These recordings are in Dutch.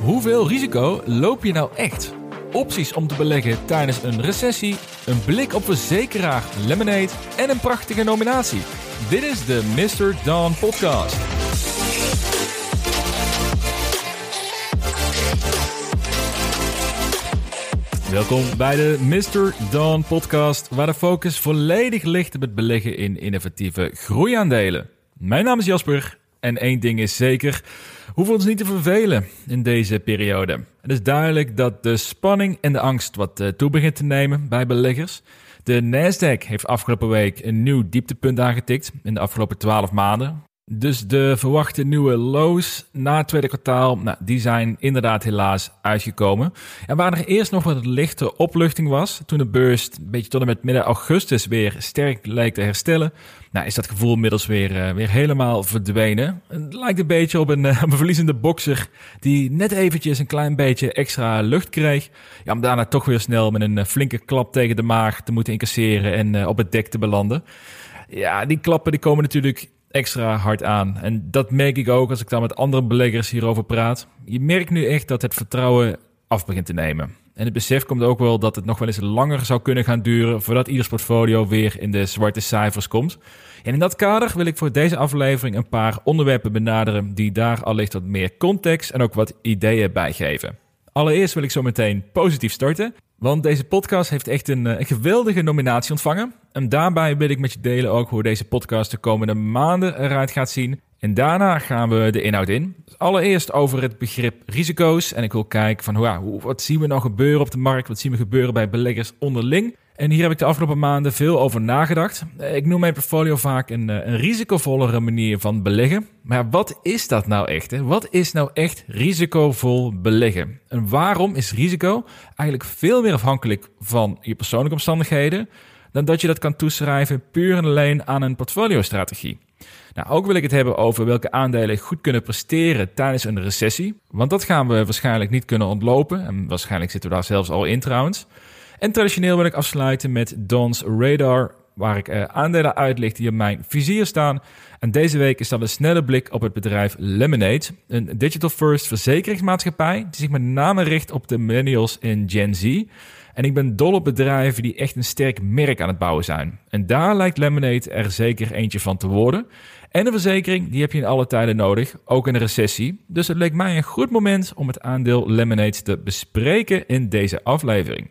Hoeveel risico loop je nou echt? Opties om te beleggen tijdens een recessie, een blik op verzekeraar Lemonade en een prachtige nominatie. Dit is de Mr. Dawn Podcast. Welkom bij de Mr. Dawn Podcast, waar de focus volledig ligt op het beleggen in innovatieve groeiaandelen. Mijn naam is Jasper en één ding is zeker: hoeven ons niet te vervelen in deze periode. Het is duidelijk dat de spanning en de angst wat eh, toe begint te nemen bij beleggers. De Nasdaq heeft afgelopen week een nieuw dieptepunt aangetikt in de afgelopen 12 maanden. Dus de verwachte nieuwe lows na het tweede kwartaal, nou, die zijn inderdaad helaas uitgekomen. En waar er eerst nog wat lichte opluchting was, toen de beurs een beetje tot en met midden augustus weer sterk leek te herstellen, nou, is dat gevoel inmiddels weer, uh, weer helemaal verdwenen. Het lijkt een beetje op een, uh, een verliezende bokser die net eventjes een klein beetje extra lucht kreeg. Ja, om daarna toch weer snel met een uh, flinke klap tegen de maag te moeten incasseren en op het dek te belanden. Ja, die klappen die komen natuurlijk extra hard aan. En dat merk ik ook als ik dan met andere beleggers hierover praat. Je merkt nu echt dat het vertrouwen af begint te nemen. En het besef komt ook wel dat het nog wel eens langer zou kunnen gaan duren voordat ieders portfolio weer in de zwarte cijfers komt. En in dat kader wil ik voor deze aflevering een paar onderwerpen benaderen die daar allicht wat meer context en ook wat ideeën bij geven. Allereerst wil ik zo meteen positief starten, want deze podcast heeft echt een, een geweldige nominatie ontvangen. En daarbij wil ik met je delen ook hoe deze podcast de komende maanden eruit gaat zien. En daarna gaan we de inhoud in. Dus allereerst over het begrip risico's. En ik wil kijken van ja, wat zien we nou gebeuren op de markt? Wat zien we gebeuren bij beleggers onderling? En hier heb ik de afgelopen maanden veel over nagedacht. Ik noem mijn portfolio vaak een, een risicovollere manier van beleggen. Maar wat is dat nou echt? Hè? Wat is nou echt risicovol beleggen? En waarom is risico eigenlijk veel meer afhankelijk van je persoonlijke omstandigheden dan dat je dat kan toeschrijven puur en alleen aan een portfoliostrategie? Nou, ook wil ik het hebben over welke aandelen goed kunnen presteren tijdens een recessie. Want dat gaan we waarschijnlijk niet kunnen ontlopen. En waarschijnlijk zitten we daar zelfs al in trouwens. En traditioneel wil ik afsluiten met Don's Radar, waar ik uh, aandelen uitlicht die op mijn vizier staan. En deze week is dat een snelle blik op het bedrijf Lemonade, een digital-first verzekeringsmaatschappij die zich met name richt op de millennials en Gen Z. En ik ben dol op bedrijven die echt een sterk merk aan het bouwen zijn. En daar lijkt Lemonade er zeker eentje van te worden. En een verzekering, die heb je in alle tijden nodig, ook in een recessie. Dus het leek mij een goed moment om het aandeel Lemonade te bespreken in deze aflevering.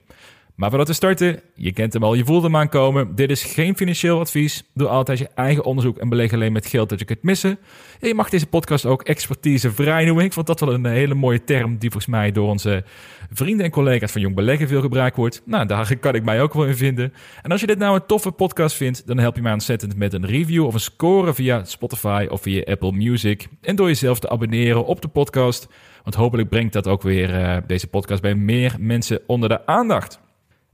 Maar voordat we starten, je kent hem al, je voelt hem aankomen. Dit is geen financieel advies. Doe altijd je eigen onderzoek en beleg alleen met geld dat je kunt missen. En je mag deze podcast ook expertise vrij noemen. Ik vond dat wel een hele mooie term die volgens mij door onze vrienden en collega's van Jong Beleggen veel gebruikt wordt. Nou, daar kan ik mij ook wel in vinden. En als je dit nou een toffe podcast vindt, dan help je mij ontzettend met een review of een score via Spotify of via Apple Music. En door jezelf te abonneren op de podcast. Want hopelijk brengt dat ook weer uh, deze podcast bij meer mensen onder de aandacht.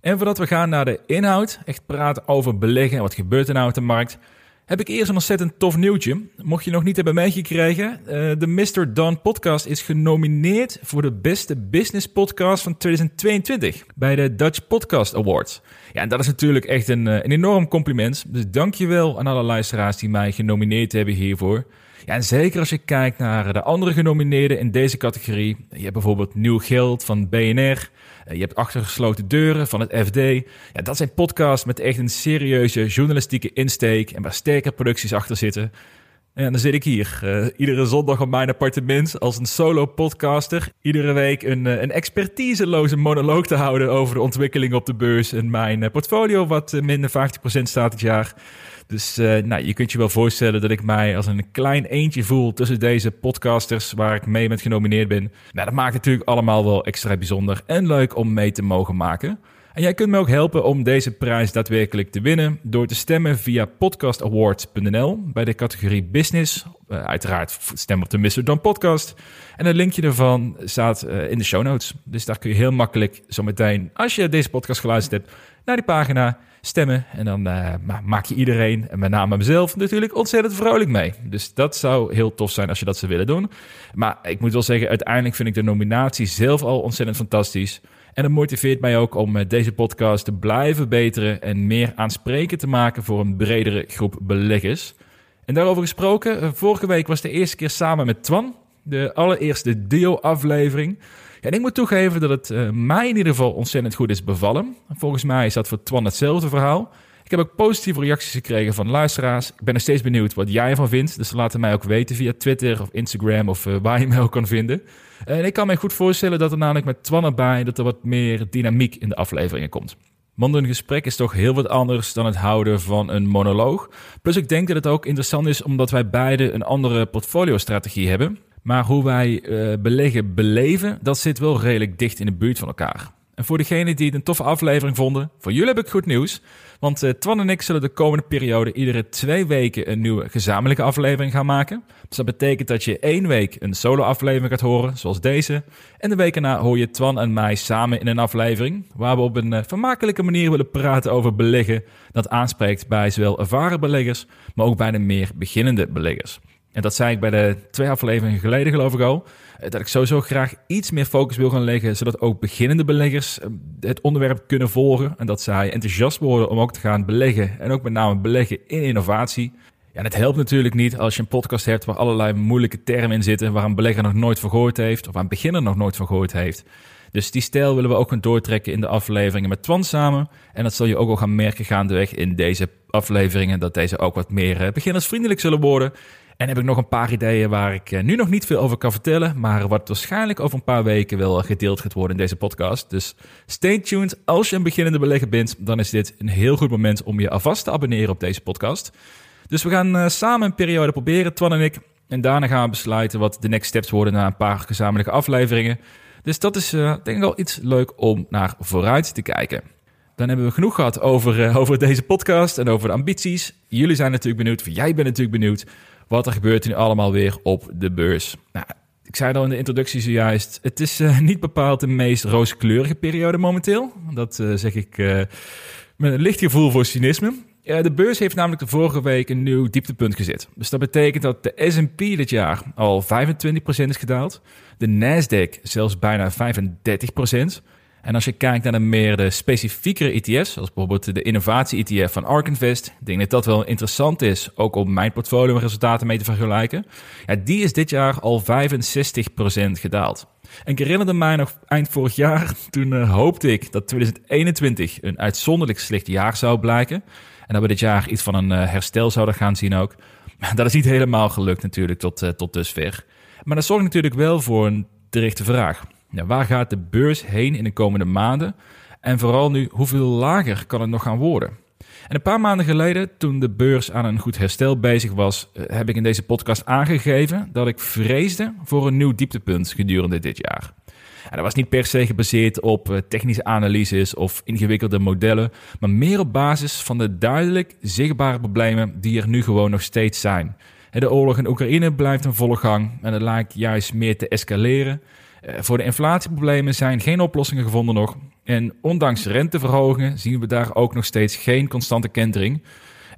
En voordat we gaan naar de inhoud, echt praten over beleggen en wat gebeurt er nou op de markt, heb ik eerst een ontzettend tof nieuwtje. Mocht je nog niet hebben meegekregen, uh, de Mr. Don podcast is genomineerd voor de beste business podcast van 2022 bij de Dutch Podcast Awards. Ja, en dat is natuurlijk echt een, een enorm compliment. Dus dankjewel aan alle luisteraars die mij genomineerd hebben hiervoor. Ja, en zeker als je kijkt naar de andere genomineerden in deze categorie. Je hebt bijvoorbeeld Nieuw Geld van BNR. Je hebt Achtergesloten Deuren van het FD. Ja, dat zijn podcasts met echt een serieuze journalistieke insteek en waar sterke producties achter zitten. En dan zit ik hier, uh, iedere zondag op mijn appartement als een solo-podcaster. Iedere week een, uh, een expertiseloze monoloog te houden over de ontwikkeling op de beurs en mijn portfolio, wat minder 50% staat dit jaar. Dus nou, je kunt je wel voorstellen dat ik mij als een klein eentje voel tussen deze podcasters waar ik mee met genomineerd ben. Nou, dat maakt natuurlijk allemaal wel extra bijzonder en leuk om mee te mogen maken. En jij kunt me ook helpen om deze prijs daadwerkelijk te winnen door te stemmen via podcastawards.nl bij de categorie Business. Uh, uiteraard stem op de Mr. Don podcast. En een linkje daarvan staat uh, in de show notes. Dus daar kun je heel makkelijk zometeen, als je deze podcast geluisterd hebt, naar die pagina stemmen. En dan uh, maak je iedereen, en met name mezelf, natuurlijk ontzettend vrolijk mee. Dus dat zou heel tof zijn als je dat zou willen doen. Maar ik moet wel zeggen, uiteindelijk vind ik de nominatie zelf al ontzettend fantastisch. En dat motiveert mij ook om eh, deze podcast te blijven beteren en meer aansprekend te maken voor een bredere groep beleggers. En daarover gesproken, eh, vorige week was de eerste keer samen met Twan. De allereerste deel-aflevering. En ik moet toegeven dat het uh, mij in ieder geval ontzettend goed is bevallen. Volgens mij is dat voor Twan hetzelfde verhaal. Ik heb ook positieve reacties gekregen van luisteraars. Ik ben nog steeds benieuwd wat jij ervan vindt. Dus laat het mij ook weten via Twitter of Instagram of uh, waar je me ook kan vinden. En ik kan me goed voorstellen dat er namelijk met Twan erbij... dat er wat meer dynamiek in de afleveringen komt. Want een gesprek is toch heel wat anders dan het houden van een monoloog. Plus ik denk dat het ook interessant is omdat wij beide een andere portfolio-strategie hebben. Maar hoe wij uh, beleggen beleven, dat zit wel redelijk dicht in de buurt van elkaar. En voor degenen die het een toffe aflevering vonden, voor jullie heb ik goed nieuws. Want uh, Twan en ik zullen de komende periode iedere twee weken een nieuwe gezamenlijke aflevering gaan maken. Dus dat betekent dat je één week een solo-aflevering gaat horen, zoals deze. En de week erna hoor je Twan en mij samen in een aflevering. Waar we op een uh, vermakelijke manier willen praten over beleggen. Dat aanspreekt bij zowel ervaren beleggers, maar ook bij de meer beginnende beleggers. En dat zei ik bij de twee afleveringen geleden, geloof ik al. Eh, dat ik sowieso graag iets meer focus wil gaan leggen, zodat ook beginnende beleggers eh, het onderwerp kunnen volgen. En dat zij enthousiast worden om ook te gaan beleggen. En ook met name beleggen in innovatie. Ja, en het helpt natuurlijk niet als je een podcast hebt waar allerlei moeilijke termen in zitten, waar een belegger nog nooit van gehoord heeft, of waar een beginner nog nooit van gehoord heeft. Dus die stijl willen we ook gaan doortrekken in de afleveringen met Twan samen. En dat zul je ook al gaan merken gaandeweg in deze afleveringen, dat deze ook wat meer eh, beginnersvriendelijk zullen worden. En heb ik nog een paar ideeën waar ik eh, nu nog niet veel over kan vertellen, maar wat waarschijnlijk over een paar weken wel gedeeld gaat worden in deze podcast. Dus stay tuned. Als je een beginnende belegger bent, dan is dit een heel goed moment om je alvast te abonneren op deze podcast. Dus we gaan uh, samen een periode proberen, Twan en ik. En daarna gaan we besluiten wat de next steps worden na een paar gezamenlijke afleveringen. Dus dat is uh, denk ik wel iets leuk om naar vooruit te kijken. Dan hebben we genoeg gehad over, over deze podcast en over de ambities. Jullie zijn natuurlijk benieuwd, jij bent natuurlijk benieuwd wat er gebeurt nu allemaal weer op de beurs. Nou, ik zei al in de introductie zojuist, het is uh, niet bepaald de meest rooskleurige periode momenteel. Dat uh, zeg ik uh, met een licht gevoel voor cynisme. de beurs heeft namelijk de vorige week een nieuw dieptepunt gezet. Dus dat betekent dat de S&P dit jaar al 25% is gedaald. De Nasdaq zelfs bijna 35%. En als je kijkt naar de meer specifiekere ETF's, zoals bijvoorbeeld de innovatie-ETF van ARK Invest, ik dat dat wel interessant is, ook om mijn portfolio resultaten mee te vergelijken. Ja, die is dit jaar al 65% gedaald. En ik herinnerde mij nog eind vorig jaar, toen uh, hoopte ik dat 2021 een uitzonderlijk slecht jaar zou blijken. En dat we dit jaar iets van een uh, herstel zouden gaan zien ook. Maar dat is niet helemaal gelukt natuurlijk tot, uh, tot dusver. Maar dat zorgt natuurlijk wel voor een terechte vraag. Waar gaat de beurs heen in de komende maanden? En vooral nu, hoeveel lager kan het nog gaan worden? En een paar maanden geleden, toen de beurs aan een goed herstel bezig was, eh, heb ik in deze podcast aangegeven dat ik vreesde voor een nieuw dieptepunt gedurende dit jaar. En dat was niet per se gebaseerd op eh, technische analyses of ingewikkelde modellen, maar meer op basis van de duidelijk zichtbare problemen die er nu gewoon nog steeds zijn. De oorlog in Oekraïne blijft een volle gang en het lijkt juist meer te escaleren. Eh, voor de inflatieproblemen zijn geen oplossingen gevonden nog. En ondanks renteverhogingen zien we daar ook nog steeds geen constante kentering.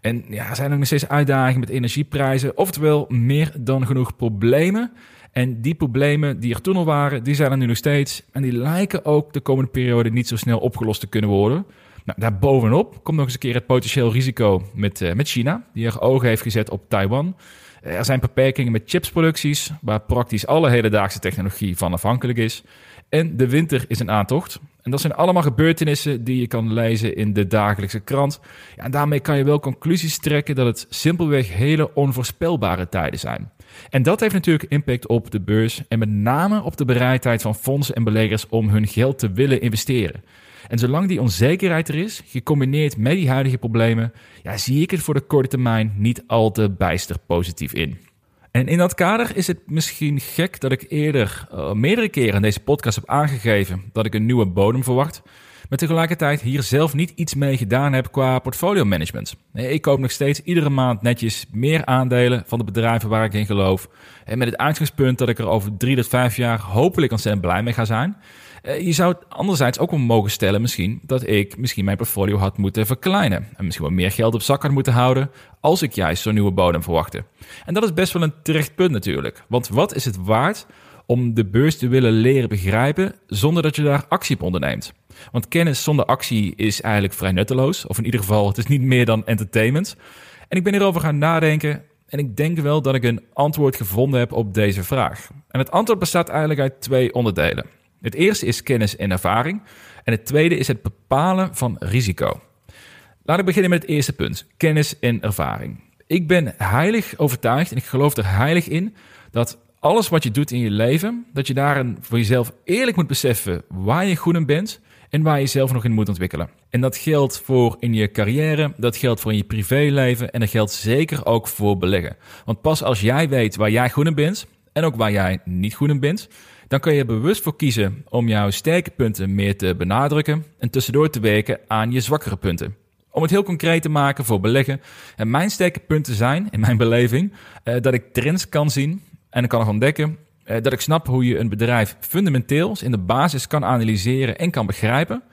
En ja, er zijn ook nog steeds uitdagingen met energieprijzen. Oftewel, meer dan genoeg problemen. En die problemen die er toen al waren, die zijn er nu nog steeds. En die lijken ook de komende periode niet zo snel opgelost te kunnen worden. Nou, daarbovenop komt nog eens een keer het potentieel risico met, uh, met China, die er ogen heeft gezet op Taiwan. Er zijn beperkingen met chipsproducties, waar praktisch alle hedendaagse technologie van afhankelijk is. En de winter is een aantocht. En dat zijn allemaal gebeurtenissen die je kan lezen in de dagelijkse krant. Ja, en daarmee kan je wel conclusies trekken dat het simpelweg hele onvoorspelbare tijden zijn. En dat heeft natuurlijk impact op de beurs en met name op de bereidheid van fondsen en beleggers om hun geld te willen investeren. En zolang die onzekerheid er is, gecombineerd met die huidige problemen, ja, zie ik het voor de korte termijn niet al te bijster positief in. En in dat kader is het misschien gek dat ik eerder uh, meerdere keren in deze podcast heb aangegeven dat ik een nieuwe bodem verwacht, maar tegelijkertijd hier zelf niet iets mee gedaan heb qua portfolio management. Ik koop nog steeds iedere maand netjes meer aandelen van de bedrijven waar ik in geloof. En met het uitgangspunt dat ik er over drie tot vijf jaar hopelijk ontzettend blij mee ga zijn. Eh, je zou anderzijds ook wel mogen stellen misschien dat ik misschien mijn portfolio had moeten verkleinen. En misschien wat meer geld op zak had moeten houden als ik juist zo'n nieuwe bodem verwachtte. En dat is best wel een terecht punt natuurlijk. Want wat is het waard om de beurs te willen leren begrijpen zonder dat je daar actie op onderneemt? Want kennis zonder actie is eigenlijk vrij nutteloos. Of in ieder geval, het is niet meer dan entertainment. En ik ben hierover gaan nadenken En ik denk wel dat ik een antwoord gevonden heb op deze vraag. En het antwoord bestaat eigenlijk uit twee onderdelen. Het eerste is kennis en ervaring. En het tweede is het bepalen van risico. Laat ik beginnen met het eerste punt: kennis en ervaring. Ik ben heilig overtuigd en ik geloof er heilig in dat alles wat je doet in je leven, dat je daarin voor jezelf eerlijk moet beseffen waar je goed in bent en waar je jezelf nog in moet ontwikkelen. En dat geldt voor in je carrière, dat geldt voor in je privéleven en dat geldt zeker ook voor beleggen. Want pas als jij weet waar jij goed in bent en ook waar jij niet goed in bent, dan kun je bewust voor kiezen om jouw sterke punten meer te benadrukken en tussendoor te werken aan je zwakkere punten. Om het heel concreet te maken voor beleggen. En mijn sterke punten zijn, in mijn beleving, eh, dat ik trends kan zien en kan ontdekken eh, dat ik snap hoe je een bedrijf fundamenteels in de basis kan analyseren en kan begrijpen.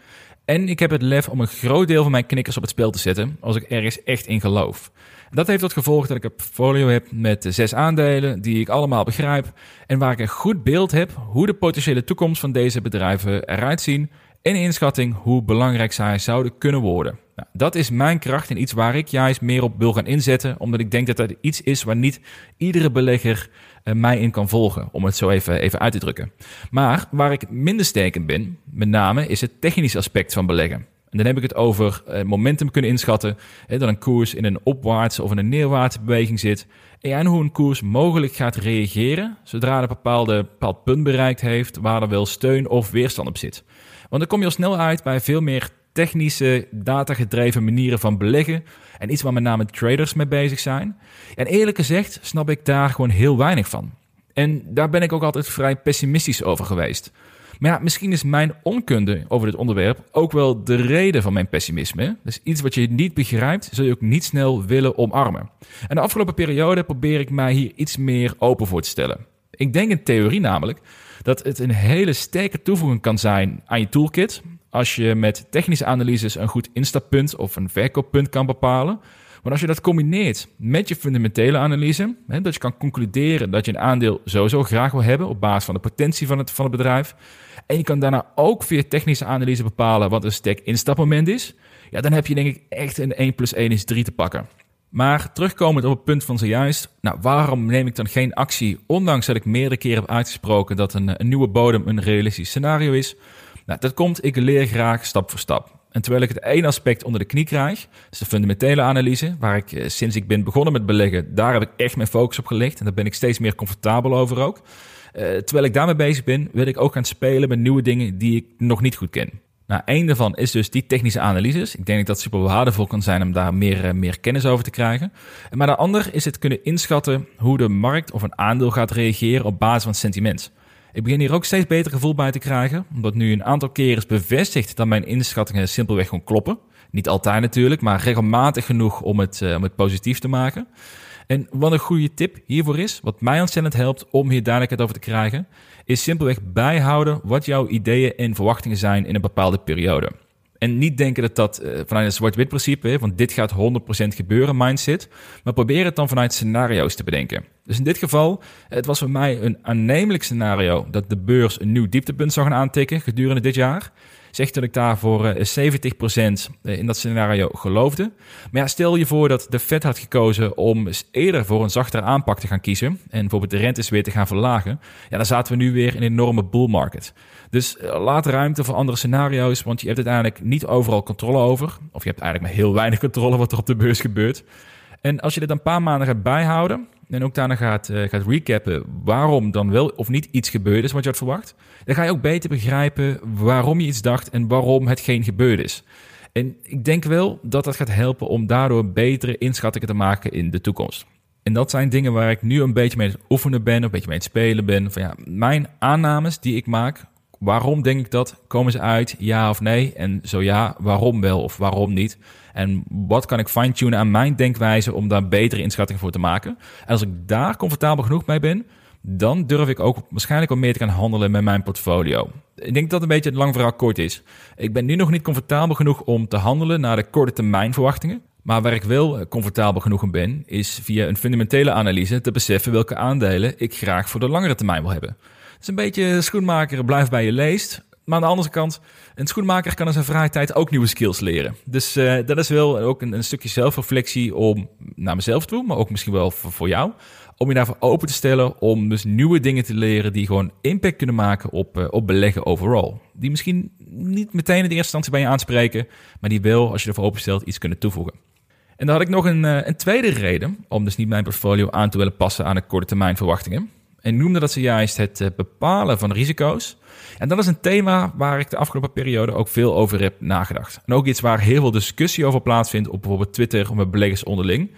En ik heb het lef om een groot deel van mijn knikkers op het spel te zetten als ik ergens echt in geloof. Dat heeft tot gevolg dat ik een portfolio heb met zes aandelen die ik allemaal begrijp en waar ik een goed beeld heb hoe de potentiële toekomst van deze bedrijven eruit zien en inschatting hoe belangrijk zij zouden kunnen worden. Nou, dat is mijn kracht en iets waar ik juist meer op wil gaan inzetten, omdat ik denk dat dat iets is waar niet iedere belegger mij in kan volgen, om het zo even, even uit te drukken. Maar waar ik minder sterk in ben, met name, is het technische aspect van beleggen. En dan heb ik het over uh, momentum kunnen inschatten, dat een koers in een opwaartse of in een neerwaartse beweging zit, en hoe een koers mogelijk gaat reageren zodra een bepaalde bepaald punt bereikt heeft waar er wel steun of weerstand op zit. Want dan kom je al snel uit bij veel meer technische, datagedreven manieren van beleggen. En iets waar met name traders mee bezig zijn. En eerlijk gezegd snap ik daar gewoon heel weinig van. En daar ben ik ook altijd vrij pessimistisch over geweest. Maar ja, misschien is mijn onkunde over dit onderwerp ook wel de reden van mijn pessimisme. Dus iets wat je niet begrijpt, zul je ook niet snel willen omarmen. En de afgelopen periode probeer ik mij hier iets meer open voor te stellen. Ik denk in theorie namelijk dat het een hele sterke toevoeging kan zijn aan je toolkit. Als je met technische analyses een goed instappunt of een verkooppunt kan bepalen. Maar als je dat combineert met je fundamentele analyse, hè, dat je kan concluderen dat je een aandeel sowieso graag wil hebben op basis van de potentie van het, van het bedrijf. En je kan daarna ook via technische analyse bepalen wat een sterk instapmoment is. Ja, dan heb je denk ik echt een 1 plus 1 is 3 te pakken. Maar terugkomend op het punt van zojuist, nou, waarom neem ik dan geen actie, ondanks dat ik meerdere keren heb uitgesproken dat een, een nieuwe bodem een realistisch scenario is? Nou, dat komt, ik leer graag stap voor stap. En terwijl ik het één aspect onder de knie krijg, is de fundamentele analyse, waar ik eh, sinds ik ben begonnen met beleggen, daar heb ik echt mijn focus op gelegd en daar ben ik steeds meer comfortabel over ook. Uh, terwijl ik daarmee bezig ben, wil ik ook gaan spelen met nieuwe dingen die ik nog niet goed ken. Nou, één daarvan is dus die technische analyses. Ik denk dat dat super waardevol kan zijn om daar meer, eh, meer kennis over te krijgen. Maar de ander is het kunnen inschatten hoe de markt of een aandeel gaat reageren op basis van sentiment. Ik begin hier ook steeds beter gevoel bij te krijgen, omdat nu een aantal keren is bevestigd dat mijn inschattingen simpelweg gewoon kloppen. Niet altijd natuurlijk, maar regelmatig genoeg om het, uh, om het positief te maken. En wat een goede tip hiervoor is, wat mij ontzettend helpt om hier duidelijkheid over te krijgen, is simpelweg bijhouden wat jouw ideeën en verwachtingen zijn in een bepaalde periode. En niet denken dat dat uh, vanuit een zwart-wit principe, want dit gaat 100% gebeuren mindset, maar probeer het dan vanuit scenario's te bedenken. Dus in dit geval, het was voor mij een aannemelijk scenario dat de beurs een nieuw dieptepunt zou gaan aantikken gedurende dit jaar zegt dat ik daar voor 70% eh, eh, in dat scenario geloofde. Maar ja, stel je voor dat de Fed had gekozen om eerder voor een zachtere aanpak te gaan kiezen en bijvoorbeeld de rentes weer te gaan verlagen. Ja, dan zaten we nu weer in een enorme bull market. Dus eh, laat ruimte voor andere scenario's, want je hebt uiteindelijk niet overal controle over. Of je hebt eigenlijk maar heel weinig controle wat er op de beurs gebeurt. En als je dit een paar maanden gaat bijhouden, en ook daarna gaat, uh, gaat recappen waarom dan wel of niet iets gebeurd is wat je had verwacht, dan ga je ook beter begrijpen waarom je iets dacht en waarom het geen gebeurd is. En ik denk wel dat dat gaat helpen om daardoor betere inschattingen te maken in de toekomst. En dat zijn dingen waar ik nu een beetje mee het oefenen ben, een beetje mee aan het spelen ben. Van ja, mijn aannames die ik maak, waarom denk ik dat? Komen ze uit, ja of nee? En zo ja, waarom wel of waarom niet? En wat kan ik fine-tunen aan mijn denkwijze om daar betere inschattingen voor te maken? En als ik daar comfortabel genoeg mee ben, dan durf ik ook waarschijnlijk wel meer te gaan handelen met mijn portfolio. Ik denk dat het een beetje het lang verhaal kort is. Ik ben nu nog niet comfortabel genoeg om te handelen naar de korte termijn verwachtingen. Maar waar ik wel comfortabel genoeg in ben, is via een fundamentele analyse te beseffen welke aandelen ik graag voor de langere termijn wil hebben. Is een beetje schoenmaker, blijf bij je leest. Maar aan de andere kant, een schoenmaker kan in zijn vrije tijd ook nieuwe skills leren. Dus uh, dat is wel ook een, een, stukje zelfreflectie om naar mezelf toe, maar ook misschien wel voor, jou. Om je daarvoor open te stellen om dus nieuwe dingen te leren die gewoon impact kunnen maken op, uh, op beleggen overal. Die misschien niet meteen in de eerste instantie bij je aanspreken, maar die wel, als je ervoor openstelt, iets kunnen toevoegen. En dan had ik nog een, uh, een tweede reden om dus niet mijn portfolio aan te willen passen aan de korte termijn verwachtingen. En noemde dat zojuist het bepalen van risico's en dat is een thema waar ik de afgelopen periode ook veel over heb nagedacht. En ook iets waar heel veel discussie over plaatsvindt op bijvoorbeeld Twitter of met beleggers onderling.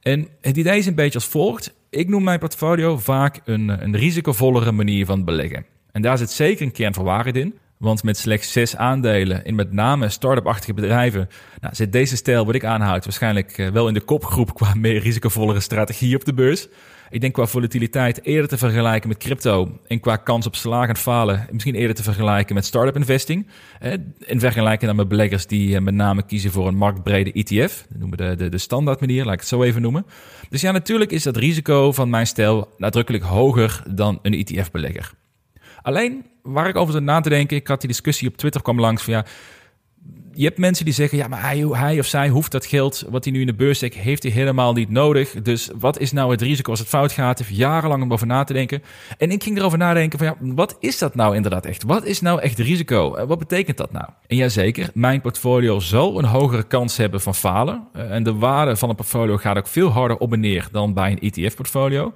En het idee is een beetje als volgt. Ik noem mijn portfolio vaak een, een risicovollere manier van beleggen. En daar zit zeker een kern van waarheid in. Want met slechts zes aandelen in met name start-up-achtige bedrijven nou, zit deze stijl wat ik aanhoud waarschijnlijk eh, wel in de kopgroep qua meer risicovollere strategie op de beurs. Ik denk qua volatiliteit eerder te vergelijken met crypto. En qua kans op slagend falen misschien eerder te vergelijken met start-up investing. In vergelijking dan met beleggers die eh, met name kiezen voor een marktbrede ETF. Dat noemen we de, de, de standaard manier, laat ik het zo even noemen. Dus ja, natuurlijk is dat risico van mijn stijl nadrukkelijk hoger dan een ETF-belegger. Alleen, waar ik over zat na te denken, ik had die discussie op Twitter kwam langs van ja, je hebt mensen die zeggen, ja, maar hij, hij of zij hoeft dat geld wat hij nu in de beurs steekt, heeft hij helemaal niet nodig. Dus wat is nou het risico als het fout gaat? Heeft jarenlang om over na te denken. En ik ging erover nadenken van, ja, wat is dat nou inderdaad echt? Wat is nou echt risico? Eh, wat betekent dat nou? En jazeker, mijn portfolio zal een hogere kans hebben van falen. Eh, en de waarde van een portfolio gaat ook veel harder op en neer dan bij een ETF-portfolio.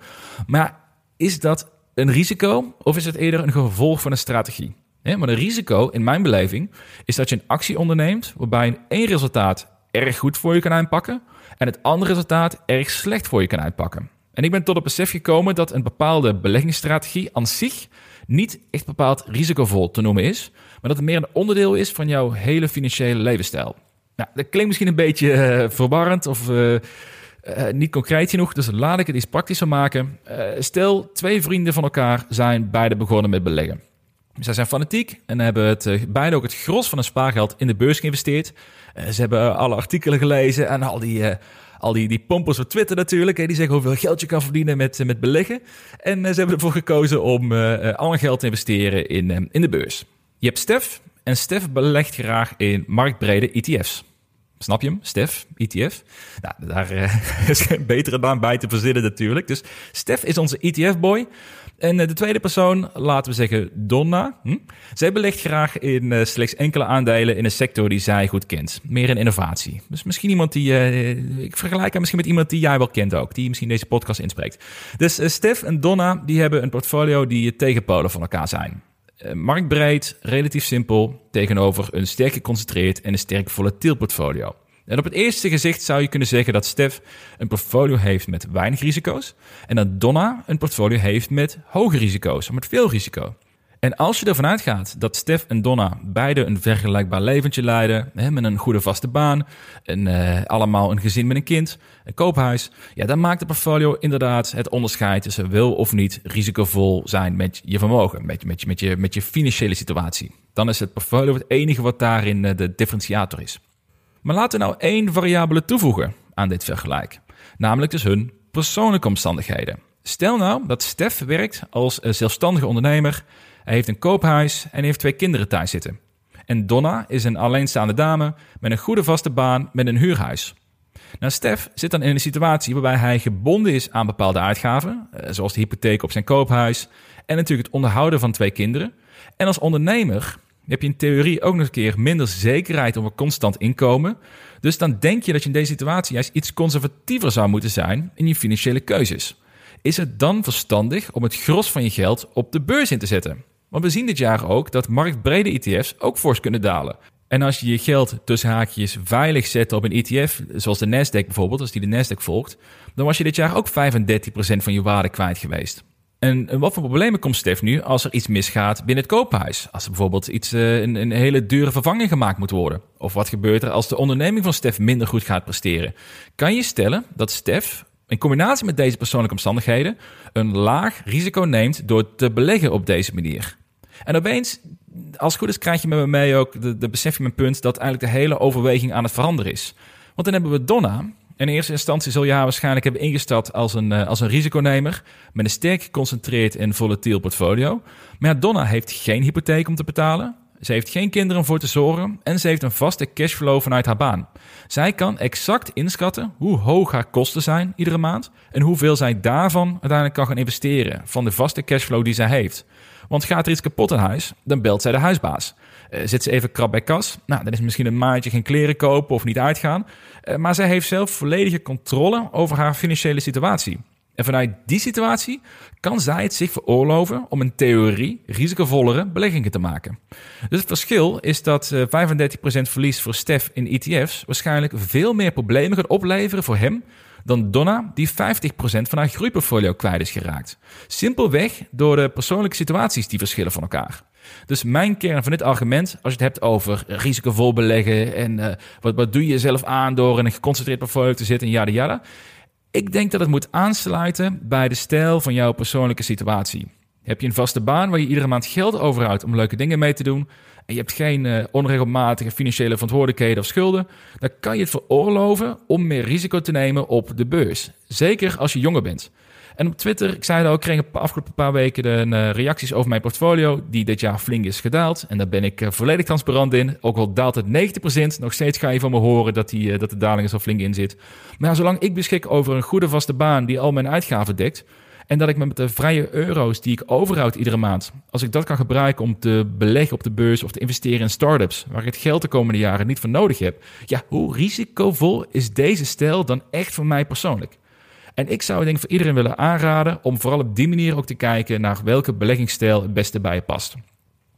Maar is dat een risico of is het eerder een gevolg van een strategie? Maar een risico, in mijn beleving, is dat je een actie onderneemt waarbij een één resultaat erg goed voor je kan uitpakken en het andere resultaat erg slecht voor je kan uitpakken. En ik ben tot het besef gekomen dat een bepaalde beleggingsstrategie aan zich niet echt bepaald risicovol te noemen is, maar dat het meer een onderdeel is van jouw hele financiële levensstijl. Nou, dat klinkt misschien een beetje uh, verwarrend of uh, uh, niet concreet genoeg, dus laat ik het iets praktischer maken. stel, twee vrienden van elkaar zijn beide begonnen met beleggen. Zij zijn fanatiek en hebben het, uh, beide ook het gros van hun spaargeld in de beurs geïnvesteerd. Uh, ze hebben alle artikelen gelezen en al die, al die, die pompers op Twitter natuurlijk. Die zeggen hoeveel geld je kan verdienen met, met beleggen. En ze hebben ervoor gekozen om al hun geld te investeren in, in de beurs. Je hebt Stef en Stef belegt graag in marktbrede ETF's. Snap je hem? Stef, ETF. Nou, daar is geen betere naam bij te verzinnen natuurlijk. Dus Stef is onze ETF-boy. En eh, de tweede persoon, laten we zeggen Donna. Hm? Zij belegt graag in uh, slechts enkele aandelen in een sector die zij goed kent. Meer in innovatie. Dus misschien iemand die, uh, ik vergelijk haar misschien met iemand die jij wel kent ook. Die misschien deze podcast inspreekt. Dus uh, Stef en Donna, die hebben een portfolio die tegenpolen van elkaar zijn. marktbreed, relatief simpel, tegenover een sterk geconcentreerd en een sterk volatiel portfolio. En op het eerste gezicht zou je kunnen zeggen dat Stef een portfolio heeft met weinig risico's en dat Donna een portfolio heeft met hoge risico's, met veel risico. En als je ervan uitgaat dat Stef en Donna beide een vergelijkbaar leventje leiden, hè, met een goede vaste baan, en, uh, allemaal een gezin met een kind, een koophuis, ja, dan maakt de portfolio inderdaad het onderscheid tussen wel of niet risicovol zijn met je vermogen, met, met, met, je, met je financiële situatie. Dan is het portfolio het enige wat daarin uh, de differentiator is. Maar laten we nou één variabele toevoegen aan dit vergelijk, namelijk dus hun persoonlijke omstandigheden. Stel nou dat Stef werkt als zelfstandige ondernemer, hij heeft een koophuis en heeft twee kinderen thuis zitten. En Donna is een alleenstaande dame met een goede vaste baan met een huurhuis. Nou, Stef zit dan in een situatie waarbij hij gebonden is aan bepaalde uitgaven, eh, zoals de hypotheek op zijn koophuis en natuurlijk het onderhouden van twee kinderen. En als ondernemer heb je in theorie ook nog een keer minder zekerheid om een constant inkomen. Dus dan denk je dat je in deze situatie juist iets conservatiever zou moeten zijn in je financiële keuzes. Is het dan verstandig om het gros van je geld op de beurs in te zetten? Want we zien dit jaar ook dat marktbrede ETF's ook fors kunnen dalen. En als je je geld tussen haakjes veilig zet op een ETF, zoals de Nasdaq bijvoorbeeld, als die de Nasdaq volgt, dan was je dit jaar ook 35% van je waarde kwijt geweest. En wat voor problemen komt Stef nu als er iets misgaat binnen het koophuis? Als er bijvoorbeeld iets, uh, een, een, hele dure vervanging gemaakt moet worden? Of wat gebeurt er als de onderneming van Stef minder goed gaat presteren? Kan je stellen dat Stef in combinatie met deze persoonlijke omstandigheden een laag risico neemt door te beleggen op deze manier? En opeens, als het goed is, krijg je met me mee ook de, de besef je mijn punt dat eigenlijk de hele overweging aan het veranderen is. Want dan hebben we Donna, in eerste instantie zul je haar waarschijnlijk hebben ingesteld als een, uh, als een risiconemer met een sterk geconcentreerd en volatiel portfolio. Maar Donna heeft geen hypotheek om te betalen. Ze heeft geen kinderen voor te zorgen en ze heeft een vaste cashflow vanuit haar baan. Zij kan exact inschatten hoe hoog haar kosten zijn iedere maand en hoeveel zij daarvan uiteindelijk kan gaan investeren van de vaste cashflow die zij heeft. Want gaat er iets kapot in huis, dan belt zij de huisbaas. Uh, zit ze even krap bij kas, nou, dan is misschien een maandje geen kleren kopen of niet uitgaan. Uh, maar zij heeft zelf volledige controle over haar financiële situatie. En vanuit die situatie kan zij het zich veroorloven om in theorie risicovollere beleggingen te maken. Dus het verschil is dat 35% verlies voor Stef in ETF's waarschijnlijk veel meer problemen gaat opleveren voor hem dan Donna, die 50% van haar groeiportfolio kwijt is geraakt. Simpelweg door de persoonlijke situaties die verschillen van elkaar. Dus mijn kern van dit argument, als je het hebt over risicovol beleggen en uh, wat, wat doe je jezelf aan door in een geconcentreerd portfolio te zitten en yada yada. Ik denk dat het moet aansluiten bij de stijl van jouw persoonlijke situatie. Heb je een vaste baan waar je iedere maand geld overhoudt om leuke dingen mee te doen en je hebt geen uh, onregelmatige financiële verantwoordelijkheden of schulden, dan kan je het veroorloven om meer risico te nemen op de beurs. Zeker als je jonger bent. En op Twitter, ik zei het al, kreeg ik de afgelopen paar weken de uh, reacties over mijn portfolio, die dit jaar flink is gedaald. En daar ben ik uh, volledig transparant in. Ook al daalt het 90%, nog steeds ga je van me horen dat, die, uh, dat de daling er zo flink in zit. Maar ja, zolang ik beschik over een goede vaste baan die al mijn uitgaven dekt, en dat ik met de vrije euro's die ik overhoud iedere maand, als ik dat kan gebruiken om te beleggen op de beurs of te investeren in startups, waar ik het geld de komende jaren niet voor nodig heb, ja, hoe risicovol is deze stijl dan echt voor mij persoonlijk? En ik zou denk ik voor iedereen willen aanraden om vooral op die manier ook te kijken naar welke beleggingsstijl het beste bij je past.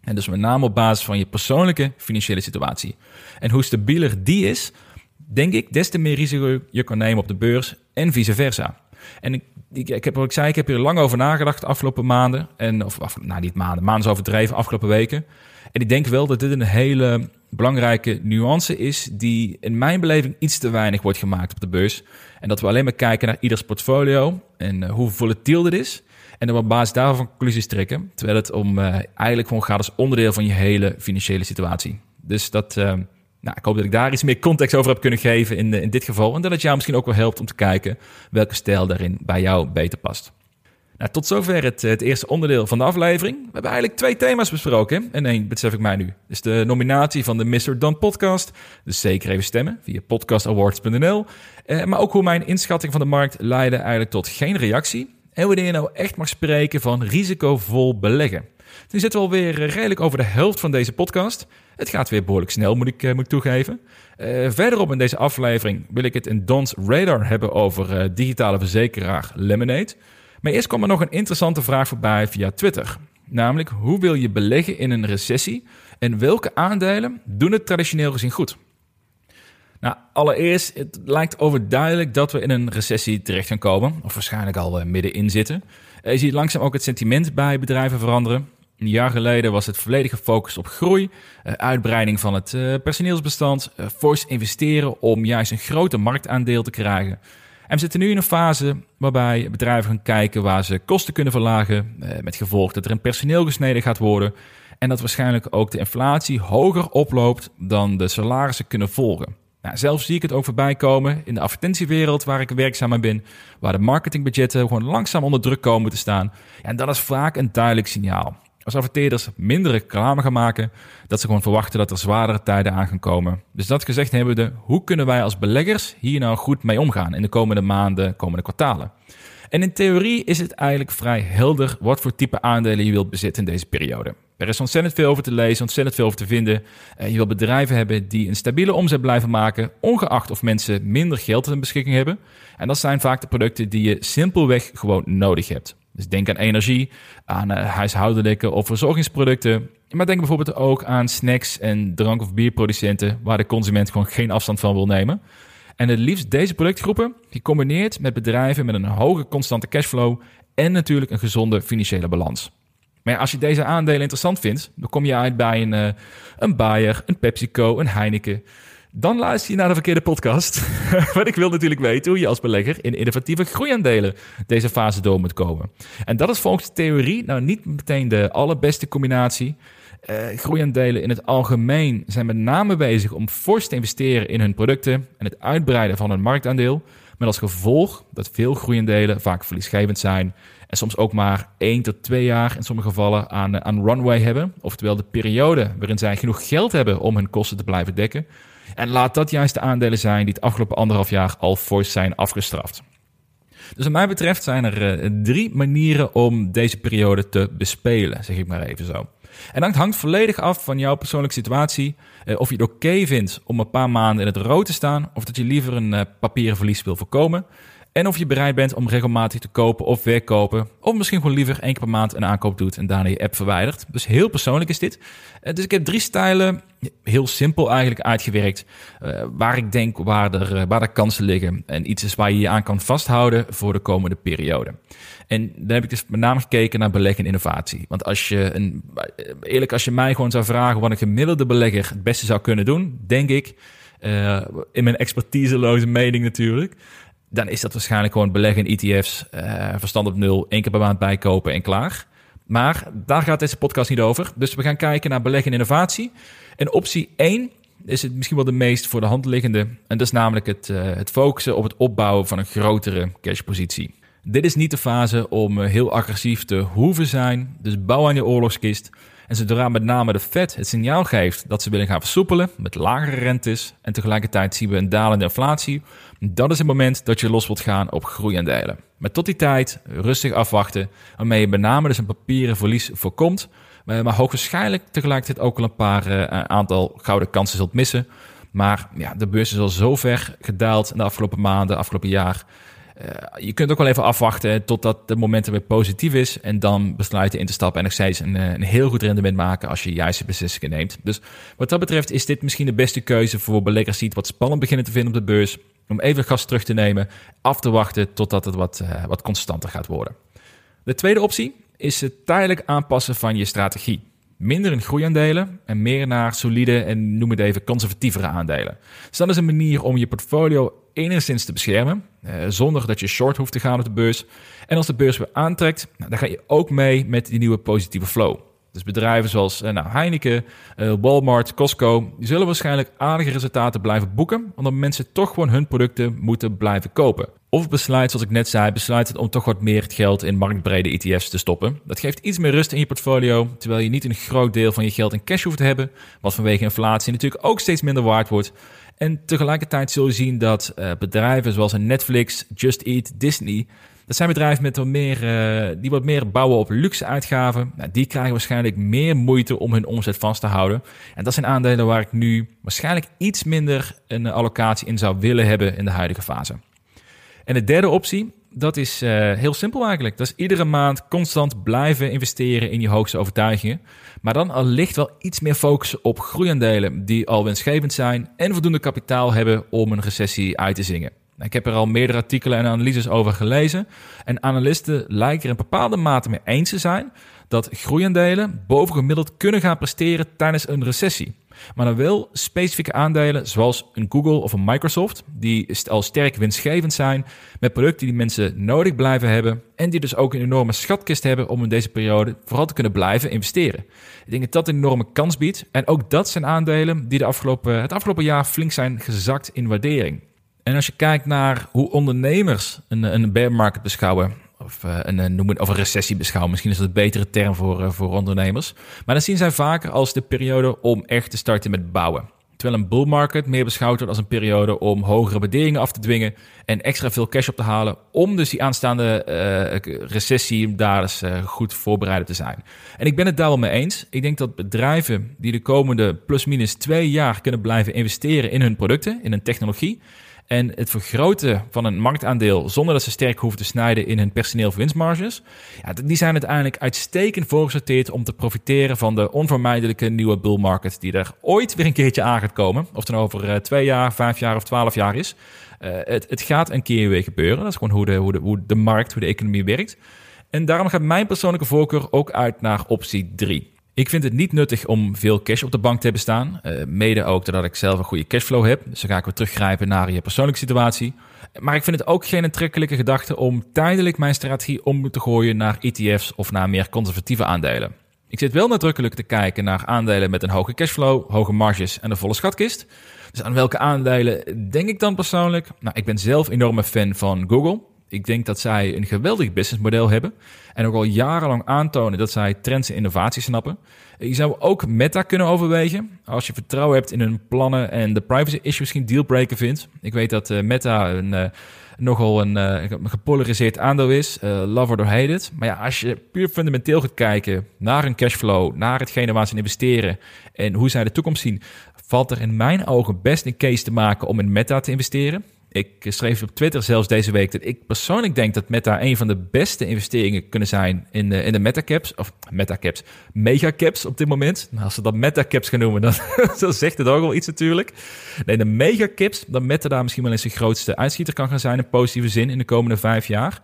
En dus met name op basis van je persoonlijke financiële situatie. En hoe stabieler die is, denk ik, des te meer risico je kan nemen op de beurs en vice versa. En ik, ik, heb, wat ik zei, ik heb hier lang over nagedacht de afgelopen maanden. En, of, af, nou, niet maanden, maanden is overdreven, afgelopen weken. En ik denk wel dat dit een hele belangrijke nuance is die in mijn beleving iets te weinig wordt gemaakt op de beurs. En dat we alleen maar kijken naar ieders portfolio en uh, hoe volatiel dit is. En dan op basis daarvan conclusies trekken. Terwijl het om uh, eigenlijk gewoon gaat als onderdeel van je hele financiële situatie. Dus dat, uh, nou, ik hoop dat ik daar iets meer context over heb kunnen geven in, in dit geval. En dat het jou misschien ook wel helpt om te kijken welke stijl daarin bij jou beter past. Nou, tot zover het, het, eerste onderdeel van de aflevering. We hebben eigenlijk twee thema's besproken. En één besef ik mij nu. Dus de nominatie van de Mr. Dan podcast. Dus zeker even stemmen via podcastawards.nl. Eh, maar ook hoe mijn inschatting van de markt leidde eigenlijk tot geen reactie. En wanneer je nou echt mag spreken van risicovol beleggen. Nu zitten we alweer redelijk over de helft van deze podcast. Het gaat weer behoorlijk snel, moet ik, moet ik toegeven. Verderop in deze aflevering wil ik het in Don's Radar hebben over digitale verzekeraar Lemonade. Maar eerst kwam er nog een interessante vraag voorbij via Twitter. Namelijk, hoe wil je beleggen in een recessie en welke aandelen doen het traditioneel gezien goed? Nou, allereerst, het lijkt overduidelijk dat we in een recessie terecht gaan komen, of waarschijnlijk al middenin zitten. Je ziet langzaam ook het sentiment bij bedrijven veranderen. Een jaar geleden was het volledig gefocust op groei, uitbreiding van het personeelsbestand, fors investeren om juist een groter marktaandeel te krijgen. En we zitten nu in een fase waarbij bedrijven gaan kijken waar ze kosten kunnen verlagen, met gevolg dat er in personeel gesneden gaat worden en dat waarschijnlijk ook de inflatie hoger oploopt dan de salarissen kunnen volgen. Nou, zelf zie ik het ook voorbij komen in de advertentiewereld waar ik werkzaam ben, waar de marketingbudgetten gewoon langzaam onder druk komen te staan. En dat is vaak een duidelijk signaal. Als adverteerders minder reclame gaan maken, dat ze gewoon verwachten dat er zwaardere tijden aan gaan komen. Dus dat gezegd hebben we, hoe kunnen wij als beleggers hier nou goed mee omgaan in de komende maanden, komende kwartalen? En in theorie is het eigenlijk vrij helder wat voor type aandelen je wilt bezitten in deze periode. Er is ontzettend veel over te lezen, ontzettend veel over te vinden. Je wilt bedrijven hebben die een stabiele omzet blijven maken, ongeacht of mensen minder geld ter beschikking hebben. En dat zijn vaak de producten die je simpelweg gewoon nodig hebt. Dus denk aan energie, aan uh, huishoudelijke of verzorgingsproducten. Maar denk bijvoorbeeld ook aan snacks en drank- of bierproducenten, waar de consument gewoon geen afstand van wil nemen. En het liefst deze productgroepen gecombineerd met bedrijven met een hoge constante cashflow en natuurlijk een gezonde financiële balans. Maar als je deze aandelen interessant vindt, dan kom je uit bij een, uh, een Bayer, een PepsiCo, een Heineken. Dan luister je naar de verkeerde podcast. Want ik wil natuurlijk weten hoe je als belegger in innovatieve groeiaandelen deze fase door moet komen. En dat is volgens de theorie nou niet meteen de allerbeste combinatie. Uh, groeiaandelen in het algemeen zijn met name bezig om fors te investeren in hun producten en het uitbreiden van hun marktaandeel. Met als gevolg dat veel groeiendelen vaak verliesgevend zijn en soms ook maar 1 tot 2 jaar in sommige gevallen aan, aan runway hebben. Oftewel de periode waarin zij genoeg geld hebben om hun kosten te blijven dekken. En laat dat juist de aandelen zijn die het afgelopen anderhalf jaar al fors zijn afgestraft. Dus wat mij betreft zijn er uh, drie manieren om deze periode te bespelen, zeg ik maar even zo. En dat hangt volledig af van jouw persoonlijke situatie. Uh, of je het oké vindt om een paar maanden in het rood te staan, of dat je liever een uh, papieren verlies wil voorkomen. En of je bereid bent om regelmatig te kopen of verkopen. Of misschien gewoon liever één keer per maand een aankoop doet en daarna je app verwijdert. Dus heel persoonlijk is dit. Uh, dus ik heb drie stijlen, heel simpel eigenlijk uitgewerkt. Uh, waar ik denk waar er, waar er kansen liggen. En iets is waar je je aan kan vasthouden voor de komende periode. En dan heb ik dus met name gekeken naar beleggen en innovatie. Want als je, een, eerlijk, als je mij gewoon zou vragen wat een gemiddelde belegger het beste zou kunnen doen, denk ik, in mijn expertiseloze mening natuurlijk, dan is dat waarschijnlijk gewoon beleggen in ETF's, uh, verstand op nul, één keer per maand bijkopen en klaar. Maar daar gaat deze podcast niet over. Dus we gaan kijken naar beleggen en innovatie. En optie 1 is het misschien wel de meest voor de hand liggende. En dat is namelijk het, uh, het focussen op het opbouwen van een grotere cashpositie. Dit is niet de fase om eh, heel agressief te hoeven zijn. Dus bouw aan je oorlogskist. En zodra met name de Fed het signaal geeft dat ze willen gaan versoepelen met lagere rentes en tegelijkertijd zien we een dalende inflatie, dat is het moment dat je los wilt gaan op groeiaandelen. Maar tot die tijd rustig afwachten, waarmee je met name dus een papieren verlies voorkomt, maar hoogwaarschijnlijk tegelijkertijd ook al een paar uh, aantal gouden kansen zult missen. Maar ja, de beurs is al zo ver gedaald in de afgelopen maanden, afgelopen jaar. Uh, je kunt ook wel even afwachten totdat de momentum weer positief is. En dan besluiten in te stappen en nog steeds een, heel goed rendement maken als je juiste beslissingen neemt. Dus wat dat betreft is dit misschien de beste keuze voor beleggers die het wat spannend beginnen te vinden op de beurs. Om even gas terug te nemen, af te wachten totdat het wat, uh, wat constanter gaat worden. De tweede optie is het tijdelijk aanpassen van je strategie. Minder in groeiaandelen en meer naar solide en noem het even conservatievere aandelen. Dus dat is een manier om je portfolio enigszins te beschermen, eh, zonder dat je short hoeft te gaan op de beurs. En als de beurs weer aantrekt, nou, dan ga je ook mee met die nieuwe positieve flow. Dus bedrijven zoals eh, nou, Heineken, uh, Walmart, Costco, die zullen waarschijnlijk aardige resultaten blijven boeken, omdat mensen toch gewoon hun producten moeten blijven kopen. Of besluit, zoals ik net zei, besluit het om toch wat meer geld in marktbrede ETF's te stoppen. Dat geeft iets meer rust in je portfolio, terwijl je niet een groot deel van je geld in cash hoeft te hebben, wat vanwege inflatie natuurlijk ook steeds minder waard wordt. En tegelijkertijd zul je zien dat uh, bedrijven zoals Netflix, Just Eat, Disney, dat zijn bedrijven met wat meer, uh, die wat meer bouwen op luxe uitgaven. Nou, die krijgen waarschijnlijk meer moeite om hun omzet vast te houden. En dat zijn aandelen waar ik nu waarschijnlijk iets minder een allocatie in zou willen hebben in de huidige fase. En de derde optie, dat is uh, heel simpel eigenlijk. Dat is iedere maand constant blijven investeren in je hoogste overtuigingen. Maar dan allicht wel iets meer focussen op groeiaandelen die al winstgevend zijn en voldoende kapitaal hebben om een recessie uit te zingen. Ik heb er al meerdere artikelen en analyses over gelezen. En analisten lijken er in bepaalde mate mee eens te zijn dat groeiaandelen bovengemiddeld kunnen gaan presteren tijdens een recessie. Maar dan wel specifieke aandelen zoals een Google of een Microsoft, die al sterk winstgevend zijn, met producten die mensen nodig blijven hebben en die dus ook een enorme schatkist hebben om in deze periode vooral te kunnen blijven investeren. Ik denk dat dat een enorme kans biedt. En ook dat zijn aandelen die de afgelopen, het afgelopen jaar flink zijn gezakt in waardering. En als je kijkt naar hoe ondernemers een, een bear market beschouwen, of uh, een, noem het, of een recessie beschouwen. Misschien is dat een betere term voor, uh, voor ondernemers. Maar dan zien zij vaker als de periode om echt te starten met bouwen. Terwijl een bull market meer beschouwd wordt als een periode om hogere waarderingen af te dwingen en extra veel cash op te halen, om dus die aanstaande recessie daar eens goed voorbereid te zijn. En ik ben het daar wel mee eens. Ik denk dat bedrijven die de komende plus minus twee jaar kunnen blijven investeren in hun producten, in hun technologie, en het vergroten van een marktaandeel zonder dat ze sterk hoeven te snijden in hun personeel of winstmarges, ja, die zijn uiteindelijk uitstekend voorgesorteerd om te profiteren van de onvermijdelijke nieuwe bull market die er ooit weer een keertje aan gaat komen. Of het dan over uh, twee jaar, vijf jaar of twaalf jaar is. Uh, het, het gaat een keer weer gebeuren. Dat is gewoon hoe de, hoe de, hoe de markt, hoe de economie werkt. En daarom gaat mijn persoonlijke voorkeur ook uit naar optie 3. Ik vind het niet nuttig om veel cash op de bank te hebben staan. Uh, mede ook doordat ik zelf een goede cashflow heb. Dus dan ga ik weer teruggrijpen naar je persoonlijke situatie. Maar ik vind het ook geen aantrekkelijke gedachte om tijdelijk mijn strategie om te gooien naar ETF's of naar meer conservatieve aandelen. Ik zit wel nadrukkelijk te kijken naar aandelen met een hoge cashflow, hoge marges en een volle schatkist. Dus aan welke aandelen denk ik dan persoonlijk? Nou, ik ben zelf enorme fan van Google. Ik denk dat zij een geweldig businessmodel hebben en ook al jarenlang aantonen dat zij trends en innovaties snappen. Je zou ook Meta kunnen overwegen als je vertrouwen hebt in hun plannen en de privacy issues geen dealbreaker vindt. Ik weet dat uh, Meta een, uh, nogal een uh, gepolariseerd aandeel is, love or hate it. Maar ja, als je puur fundamenteel gaat kijken naar hun cashflow, naar hetgene waar ze investeren en hoe zij de toekomst zien, valt er in mijn ogen best een case te maken om in Meta te investeren. Ik schreef op Twitter zelfs deze week dat ik persoonlijk denk dat Meta een van de beste investeringen kunnen zijn in de, in de metacaps. Of metacaps, megacaps op dit moment. Nou, als ze dat metacaps gaan noemen, dan, zegt het ook wel iets natuurlijk. Nee, de megacaps, dat Meta daar misschien wel eens de grootste uitschieter kan gaan zijn in positieve zin in de komende vijf jaar.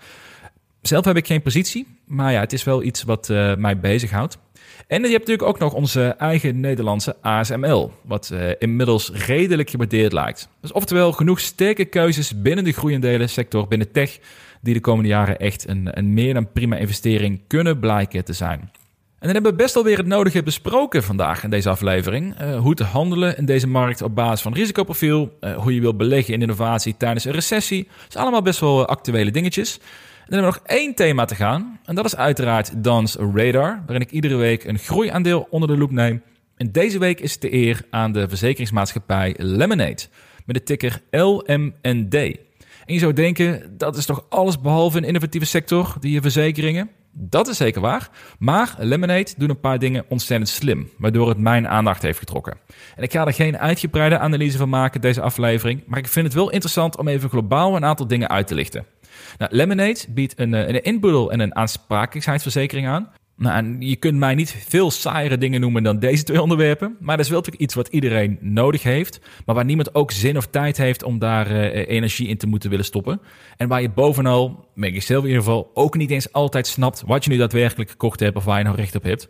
Zelf heb ik geen positie, maar ja, het is wel iets wat uh, mij bezighoudt. En je hebt natuurlijk ook nog onze eigen Nederlandse ASML, wat uh, inmiddels redelijk gewaardeerd lijkt. Dus oftewel genoeg sterke keuzes binnen de groeiende sector, binnen tech, die de komende jaren echt een, een meer dan prima investering kunnen blijken te zijn. En dan hebben we best alweer het nodige besproken vandaag in deze aflevering. Uh, hoe te handelen in deze markt op basis van risicoprofiel, hoe je wil beleggen in innovatie tijdens een recessie. Dat zijn allemaal best wel actuele dingetjes dan hebben we nog één thema te gaan. En dat is uiteraard Dans Radar, waarin ik iedere week een groeiaandeel onder de loep neem. En deze week is het de eer aan de verzekeringsmaatschappij Lemonade, met de ticker LMND. En je zou denken, dat is toch alles behalve een innovatieve sector, die verzekeringen? Dat is zeker waar. Maar Lemonade doet een paar dingen ontzettend slim, waardoor het mijn aandacht heeft getrokken. En ik ga er geen uitgebreide analyse van maken, deze aflevering, maar ik vind het wel interessant om even globaal een aantal dingen uit te lichten. Nou, Lemonade biedt een, eh, een inboedel- en een aansprakelijkheidsverzekering aan. Nou, je kunt mij niet veel saaiere dingen noemen dan deze twee onderwerpen. Maar dat is wel iets wat iedereen nodig heeft. Maar waar niemand ook zin of tijd heeft om daar uh, energie in te moeten willen stoppen. En waar je bovenal, merk ik zelf in ieder geval, ook niet eens altijd snapt wat je nu daadwerkelijk gekocht hebt of waar je nou recht op hebt.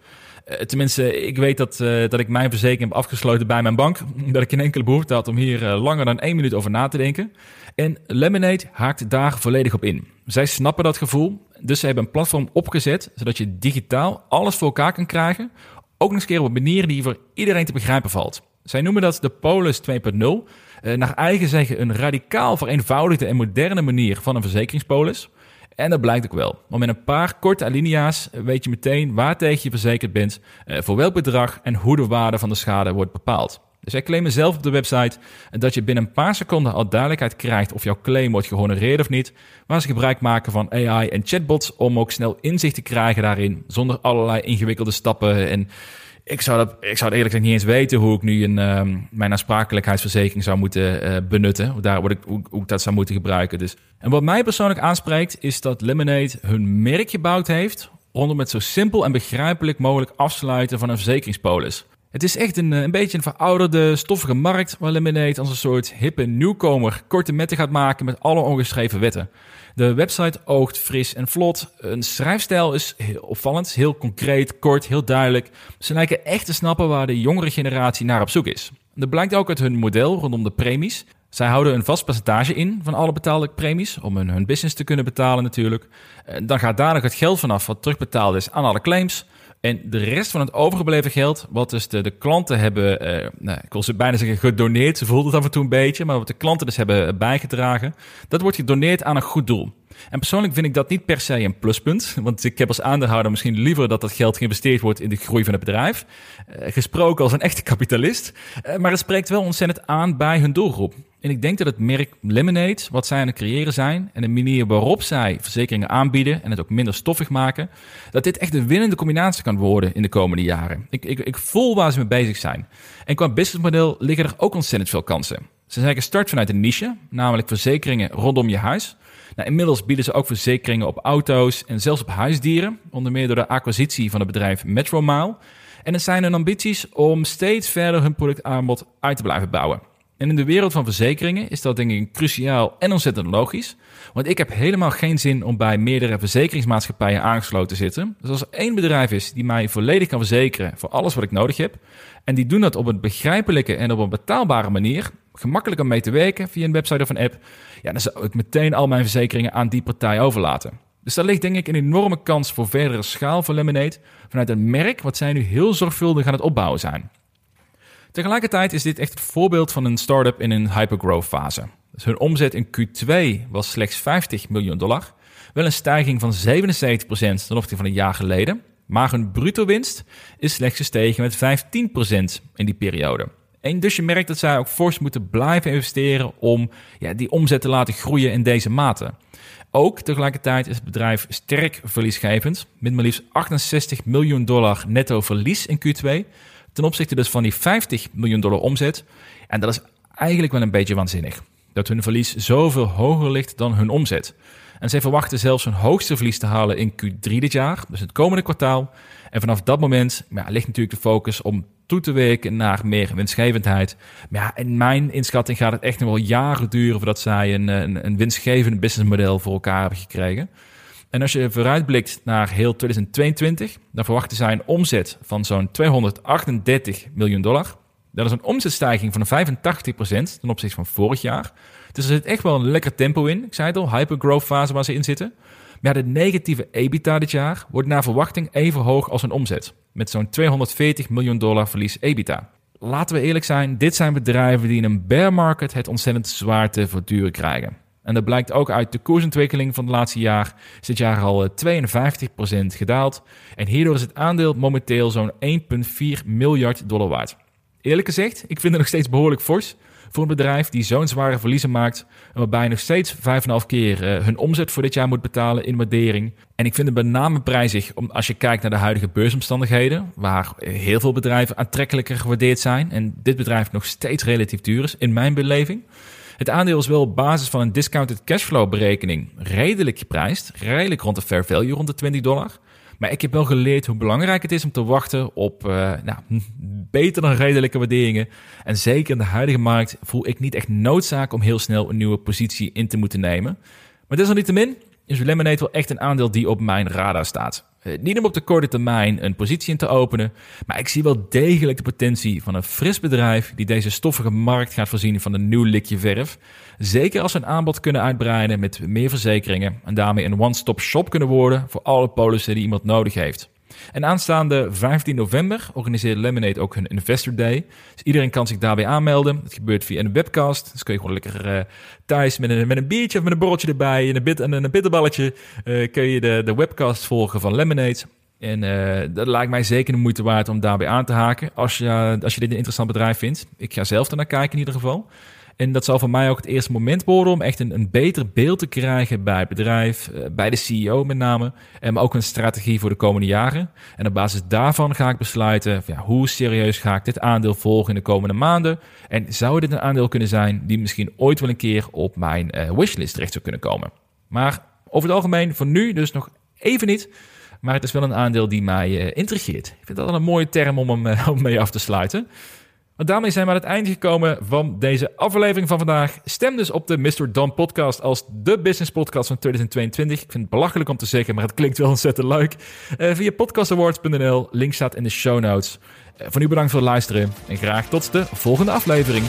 Tenminste, ik weet dat, dat ik mijn verzekering heb afgesloten bij mijn bank. Dat ik geen enkele behoefte had om hier langer dan één minuut over na te denken. En Lemonade haakt daar volledig op in. Zij snappen dat gevoel, dus ze hebben een platform opgezet zodat je digitaal alles voor elkaar kan krijgen. Ook nog eens keer op een manier die voor iedereen te begrijpen valt. Zij noemen dat de Polis 2.0. Eh, naar eigen zeggen een radicaal vereenvoudigde en moderne manier van een verzekeringspolis. En dat blijkt ook wel. Want met een paar korte alinea's weet je meteen waar tegen je verzekerd bent, eh, voor welk bedrag en hoe de waarde van de schade wordt bepaald. Dus zij claimen zelf op de website dat je binnen een paar seconden al duidelijkheid krijgt of jouw claim wordt gehonoreerd of niet. Waar ze gebruik maken van AI en chatbots om ook snel inzicht te krijgen daarin, zonder allerlei ingewikkelde stappen. En ik zou, dat, ik zou het eerlijk gezegd niet eens weten hoe ik nu een, uh, mijn aansprakelijkheidsverzekering zou moeten uh, benutten. Hoe, daar, ik, hoe, hoe ik dat zou moeten gebruiken. Dus. En wat mij persoonlijk aanspreekt, is dat Lemonade hun merk gebouwd heeft rondom het zo simpel en begrijpelijk mogelijk afsluiten van een verzekeringspolis. Het is echt een, eh, een beetje een verouderde, stoffige markt waar Lemonade als een soort hippe nieuwkomer korte metten gaat maken met alle ongeschreven wetten. De website oogt fris en vlot. Een schrijfstijl is heel opvallend, heel concreet, kort, heel duidelijk. Ze lijken echt te snappen waar de jongere generatie naar op zoek is. Dat blijkt ook uit hun model rondom de premies. Zij houden een vast percentage in van alle betaalde premies, om hun, hun business te kunnen betalen natuurlijk. Dan gaat daar nog het geld vanaf wat terugbetaald is aan alle claims. En de rest van het overgebleven geld, wat dus de, de klanten hebben, uh, nou, ik wil ze bijna zeggen gedoneerd, ze voelt het af en toe een beetje, maar wat de klanten dus hebben bijgedragen, dat wordt gedoneerd aan een goed doel. En persoonlijk vind ik dat niet per se een pluspunt, want ik heb als aandeelhouder misschien liever dat dat geld geïnvesteerd wordt in de groei van het bedrijf. Uh, gesproken als een echte kapitalist, maar het spreekt wel ontzettend aan bij hun doelgroep. En ik denk dat het merk Lemonade, wat zij aan het creëren zijn en de manier waarop zij verzekeringen aanbieden en het ook minder stoffig maken, dat dit echt een winnende combinatie kan worden in de komende jaren. Ik, ik, ik voel waar ze mee bezig zijn. En qua businessmodel liggen er ook ontzettend veel kansen. Ze zijn gestart vanuit een niche, namelijk verzekeringen rondom je huis. Nou, inmiddels bieden ze ook verzekeringen op auto's en zelfs op huisdieren, onder meer door de acquisitie van het bedrijf Metromile. En het zijn hun ambities om steeds verder hun productaanbod uit te blijven bouwen. En in de wereld van verzekeringen is dat denk ik cruciaal en ontzettend logisch. Want ik heb helemaal geen zin om bij meerdere verzekeringsmaatschappijen aangesloten te zitten. Dus als er één bedrijf is die mij volledig kan verzekeren voor alles wat ik nodig heb, en die doen dat op een begrijpelijke en op een betaalbare manier, gemakkelijk om mee te werken via een website of een app, ja, dan zou ik meteen al mijn verzekeringen aan die partij overlaten. Dus daar ligt denk ik een enorme kans voor verdere schaal voor Lemonade vanuit een merk wat zij nu heel zorgvuldig aan het opbouwen zijn. Tegelijkertijd is dit echt het voorbeeld van een start-up in een hypergrowth fase. Dus hun omzet in Q2 was slechts 50 miljoen dollar, wel een stijging van 77% ten opzichte van een jaar geleden, maar hun bruto winst is slechts gestegen met 15% in die periode. En dus je merkt dat zij ook fors moeten blijven investeren om ja, die omzet te laten groeien in deze mate. Ook tegelijkertijd is het bedrijf sterk verliesgevend, met maar liefst 68 miljoen dollar netto verlies in Q2, ten opzichte dus van die 50 miljoen dollar omzet. En dat is eigenlijk wel een beetje waanzinnig, dat hun verlies zoveel hoger ligt dan hun omzet. En zij verwachten zelfs hun hoogste verlies te halen in Q3 dit jaar, dus het komende kwartaal. En vanaf dat moment ja, ligt natuurlijk de focus om toe te werken naar meer winstgevendheid. Maar ja, in mijn inschatting gaat het echt nog wel jaren duren voordat zij een, een, een winstgevend businessmodel voor elkaar hebben gekregen. En als je vooruitblikt naar heel 2022, dan verwachten zij een omzet van zo'n 238 miljoen dollar. Dat is een omzetstijging van 85% ten opzichte van vorig jaar. Dus er zit echt wel een lekker tempo in. Ik zei het al, hypergrowth fase waar ze in zitten. Maar de negatieve EBITDA dit jaar wordt naar verwachting even hoog als een omzet. Met zo'n 240 miljoen dollar verlies EBITDA. Laten we eerlijk zijn, dit zijn bedrijven die in een bear market het ontzettend zwaar te verduren krijgen. En dat blijkt ook uit de koersontwikkeling van het laatste jaar. Is dit jaar al 52% eh, gedaald. En hierdoor is het aandeel momenteel zo'n 1,4 miljard dollar waard. Eerlijk gezegd, ik vind het nog steeds behoorlijk fors voor een bedrijf die zo'n zware verliezen maakt. En waarbij nog steeds 5,5 keer uh, hun omzet voor dit jaar moet betalen in waardering. En ik vind het met name prijzig om, als je kijkt naar de huidige beursomstandigheden. Waar heel veel bedrijven aantrekkelijker gewaardeerd zijn. En dit bedrijf nog steeds relatief duur is, in mijn beleving. Het aandeel is wel op basis van een discounted cashflow berekening redelijk geprijsd. Redelijk rond de fair value, rond de 20 dollar. Maar ik heb wel geleerd hoe belangrijk het is om te wachten op uh, nou, beter dan redelijke waarderingen. En zeker in de huidige markt voel ik niet echt noodzaak om heel snel een nieuwe positie in te moeten nemen. Maar desalniettemin is Lemonade wel echt een aandeel die op mijn radar staat. Eh, niet om op de korte termijn een positie in te openen, maar ik zie wel degelijk de potentie van een fris bedrijf die deze stoffige markt gaat voorzien van een nieuw likje verf. Zeker als ze een aanbod kunnen uitbreiden met meer verzekeringen en daarmee een one-stop shop kunnen worden voor alle polissen die iemand nodig heeft. En aanstaande 15 november organiseert Lemonade ook hun Investor Day. Dus iedereen kan zich daarbij aanmelden. Het gebeurt via een webcast. Dus kun je gewoon lekker uh, thuis met een, met een biertje of met een borreltje erbij en een, bit, en een bitterballetje uh, kun je de, de webcast volgen van Lemonade. En uh, dat lijkt mij zeker de moeite waard om daarbij aan te haken als je, als je dit een interessant bedrijf vindt. Ik ga zelf ernaar kijken in ieder geval. En dat zal voor mij ook het eerste moment worden om echt een, een beter beeld te krijgen bij het bedrijf, eh, bij de CEO met name, en ook een strategie voor de komende jaren. En op basis daarvan ga ik besluiten ja, hoe serieus ga ik dit aandeel volgen in de komende maanden. En zou dit een aandeel kunnen zijn die misschien ooit wel een keer op mijn uh, wishlist terecht zou kunnen komen. Maar over het algemeen voor nu dus nog even niet. Maar het is wel een aandeel die mij uh, intrigeert. Ik vind dat wel een mooie term om hem om mee af te sluiten. Maar daarmee zijn we aan het einde gekomen van deze aflevering van vandaag. Stem dus op de Mr. Don podcast als de business podcast van 2022. Ik vind het belachelijk om te zeggen, maar het klinkt wel ontzettend leuk. Uh, via podcastawards.nl, link staat in de show notes. Uh, voor nu bedankt voor het luisteren en graag tot de volgende aflevering.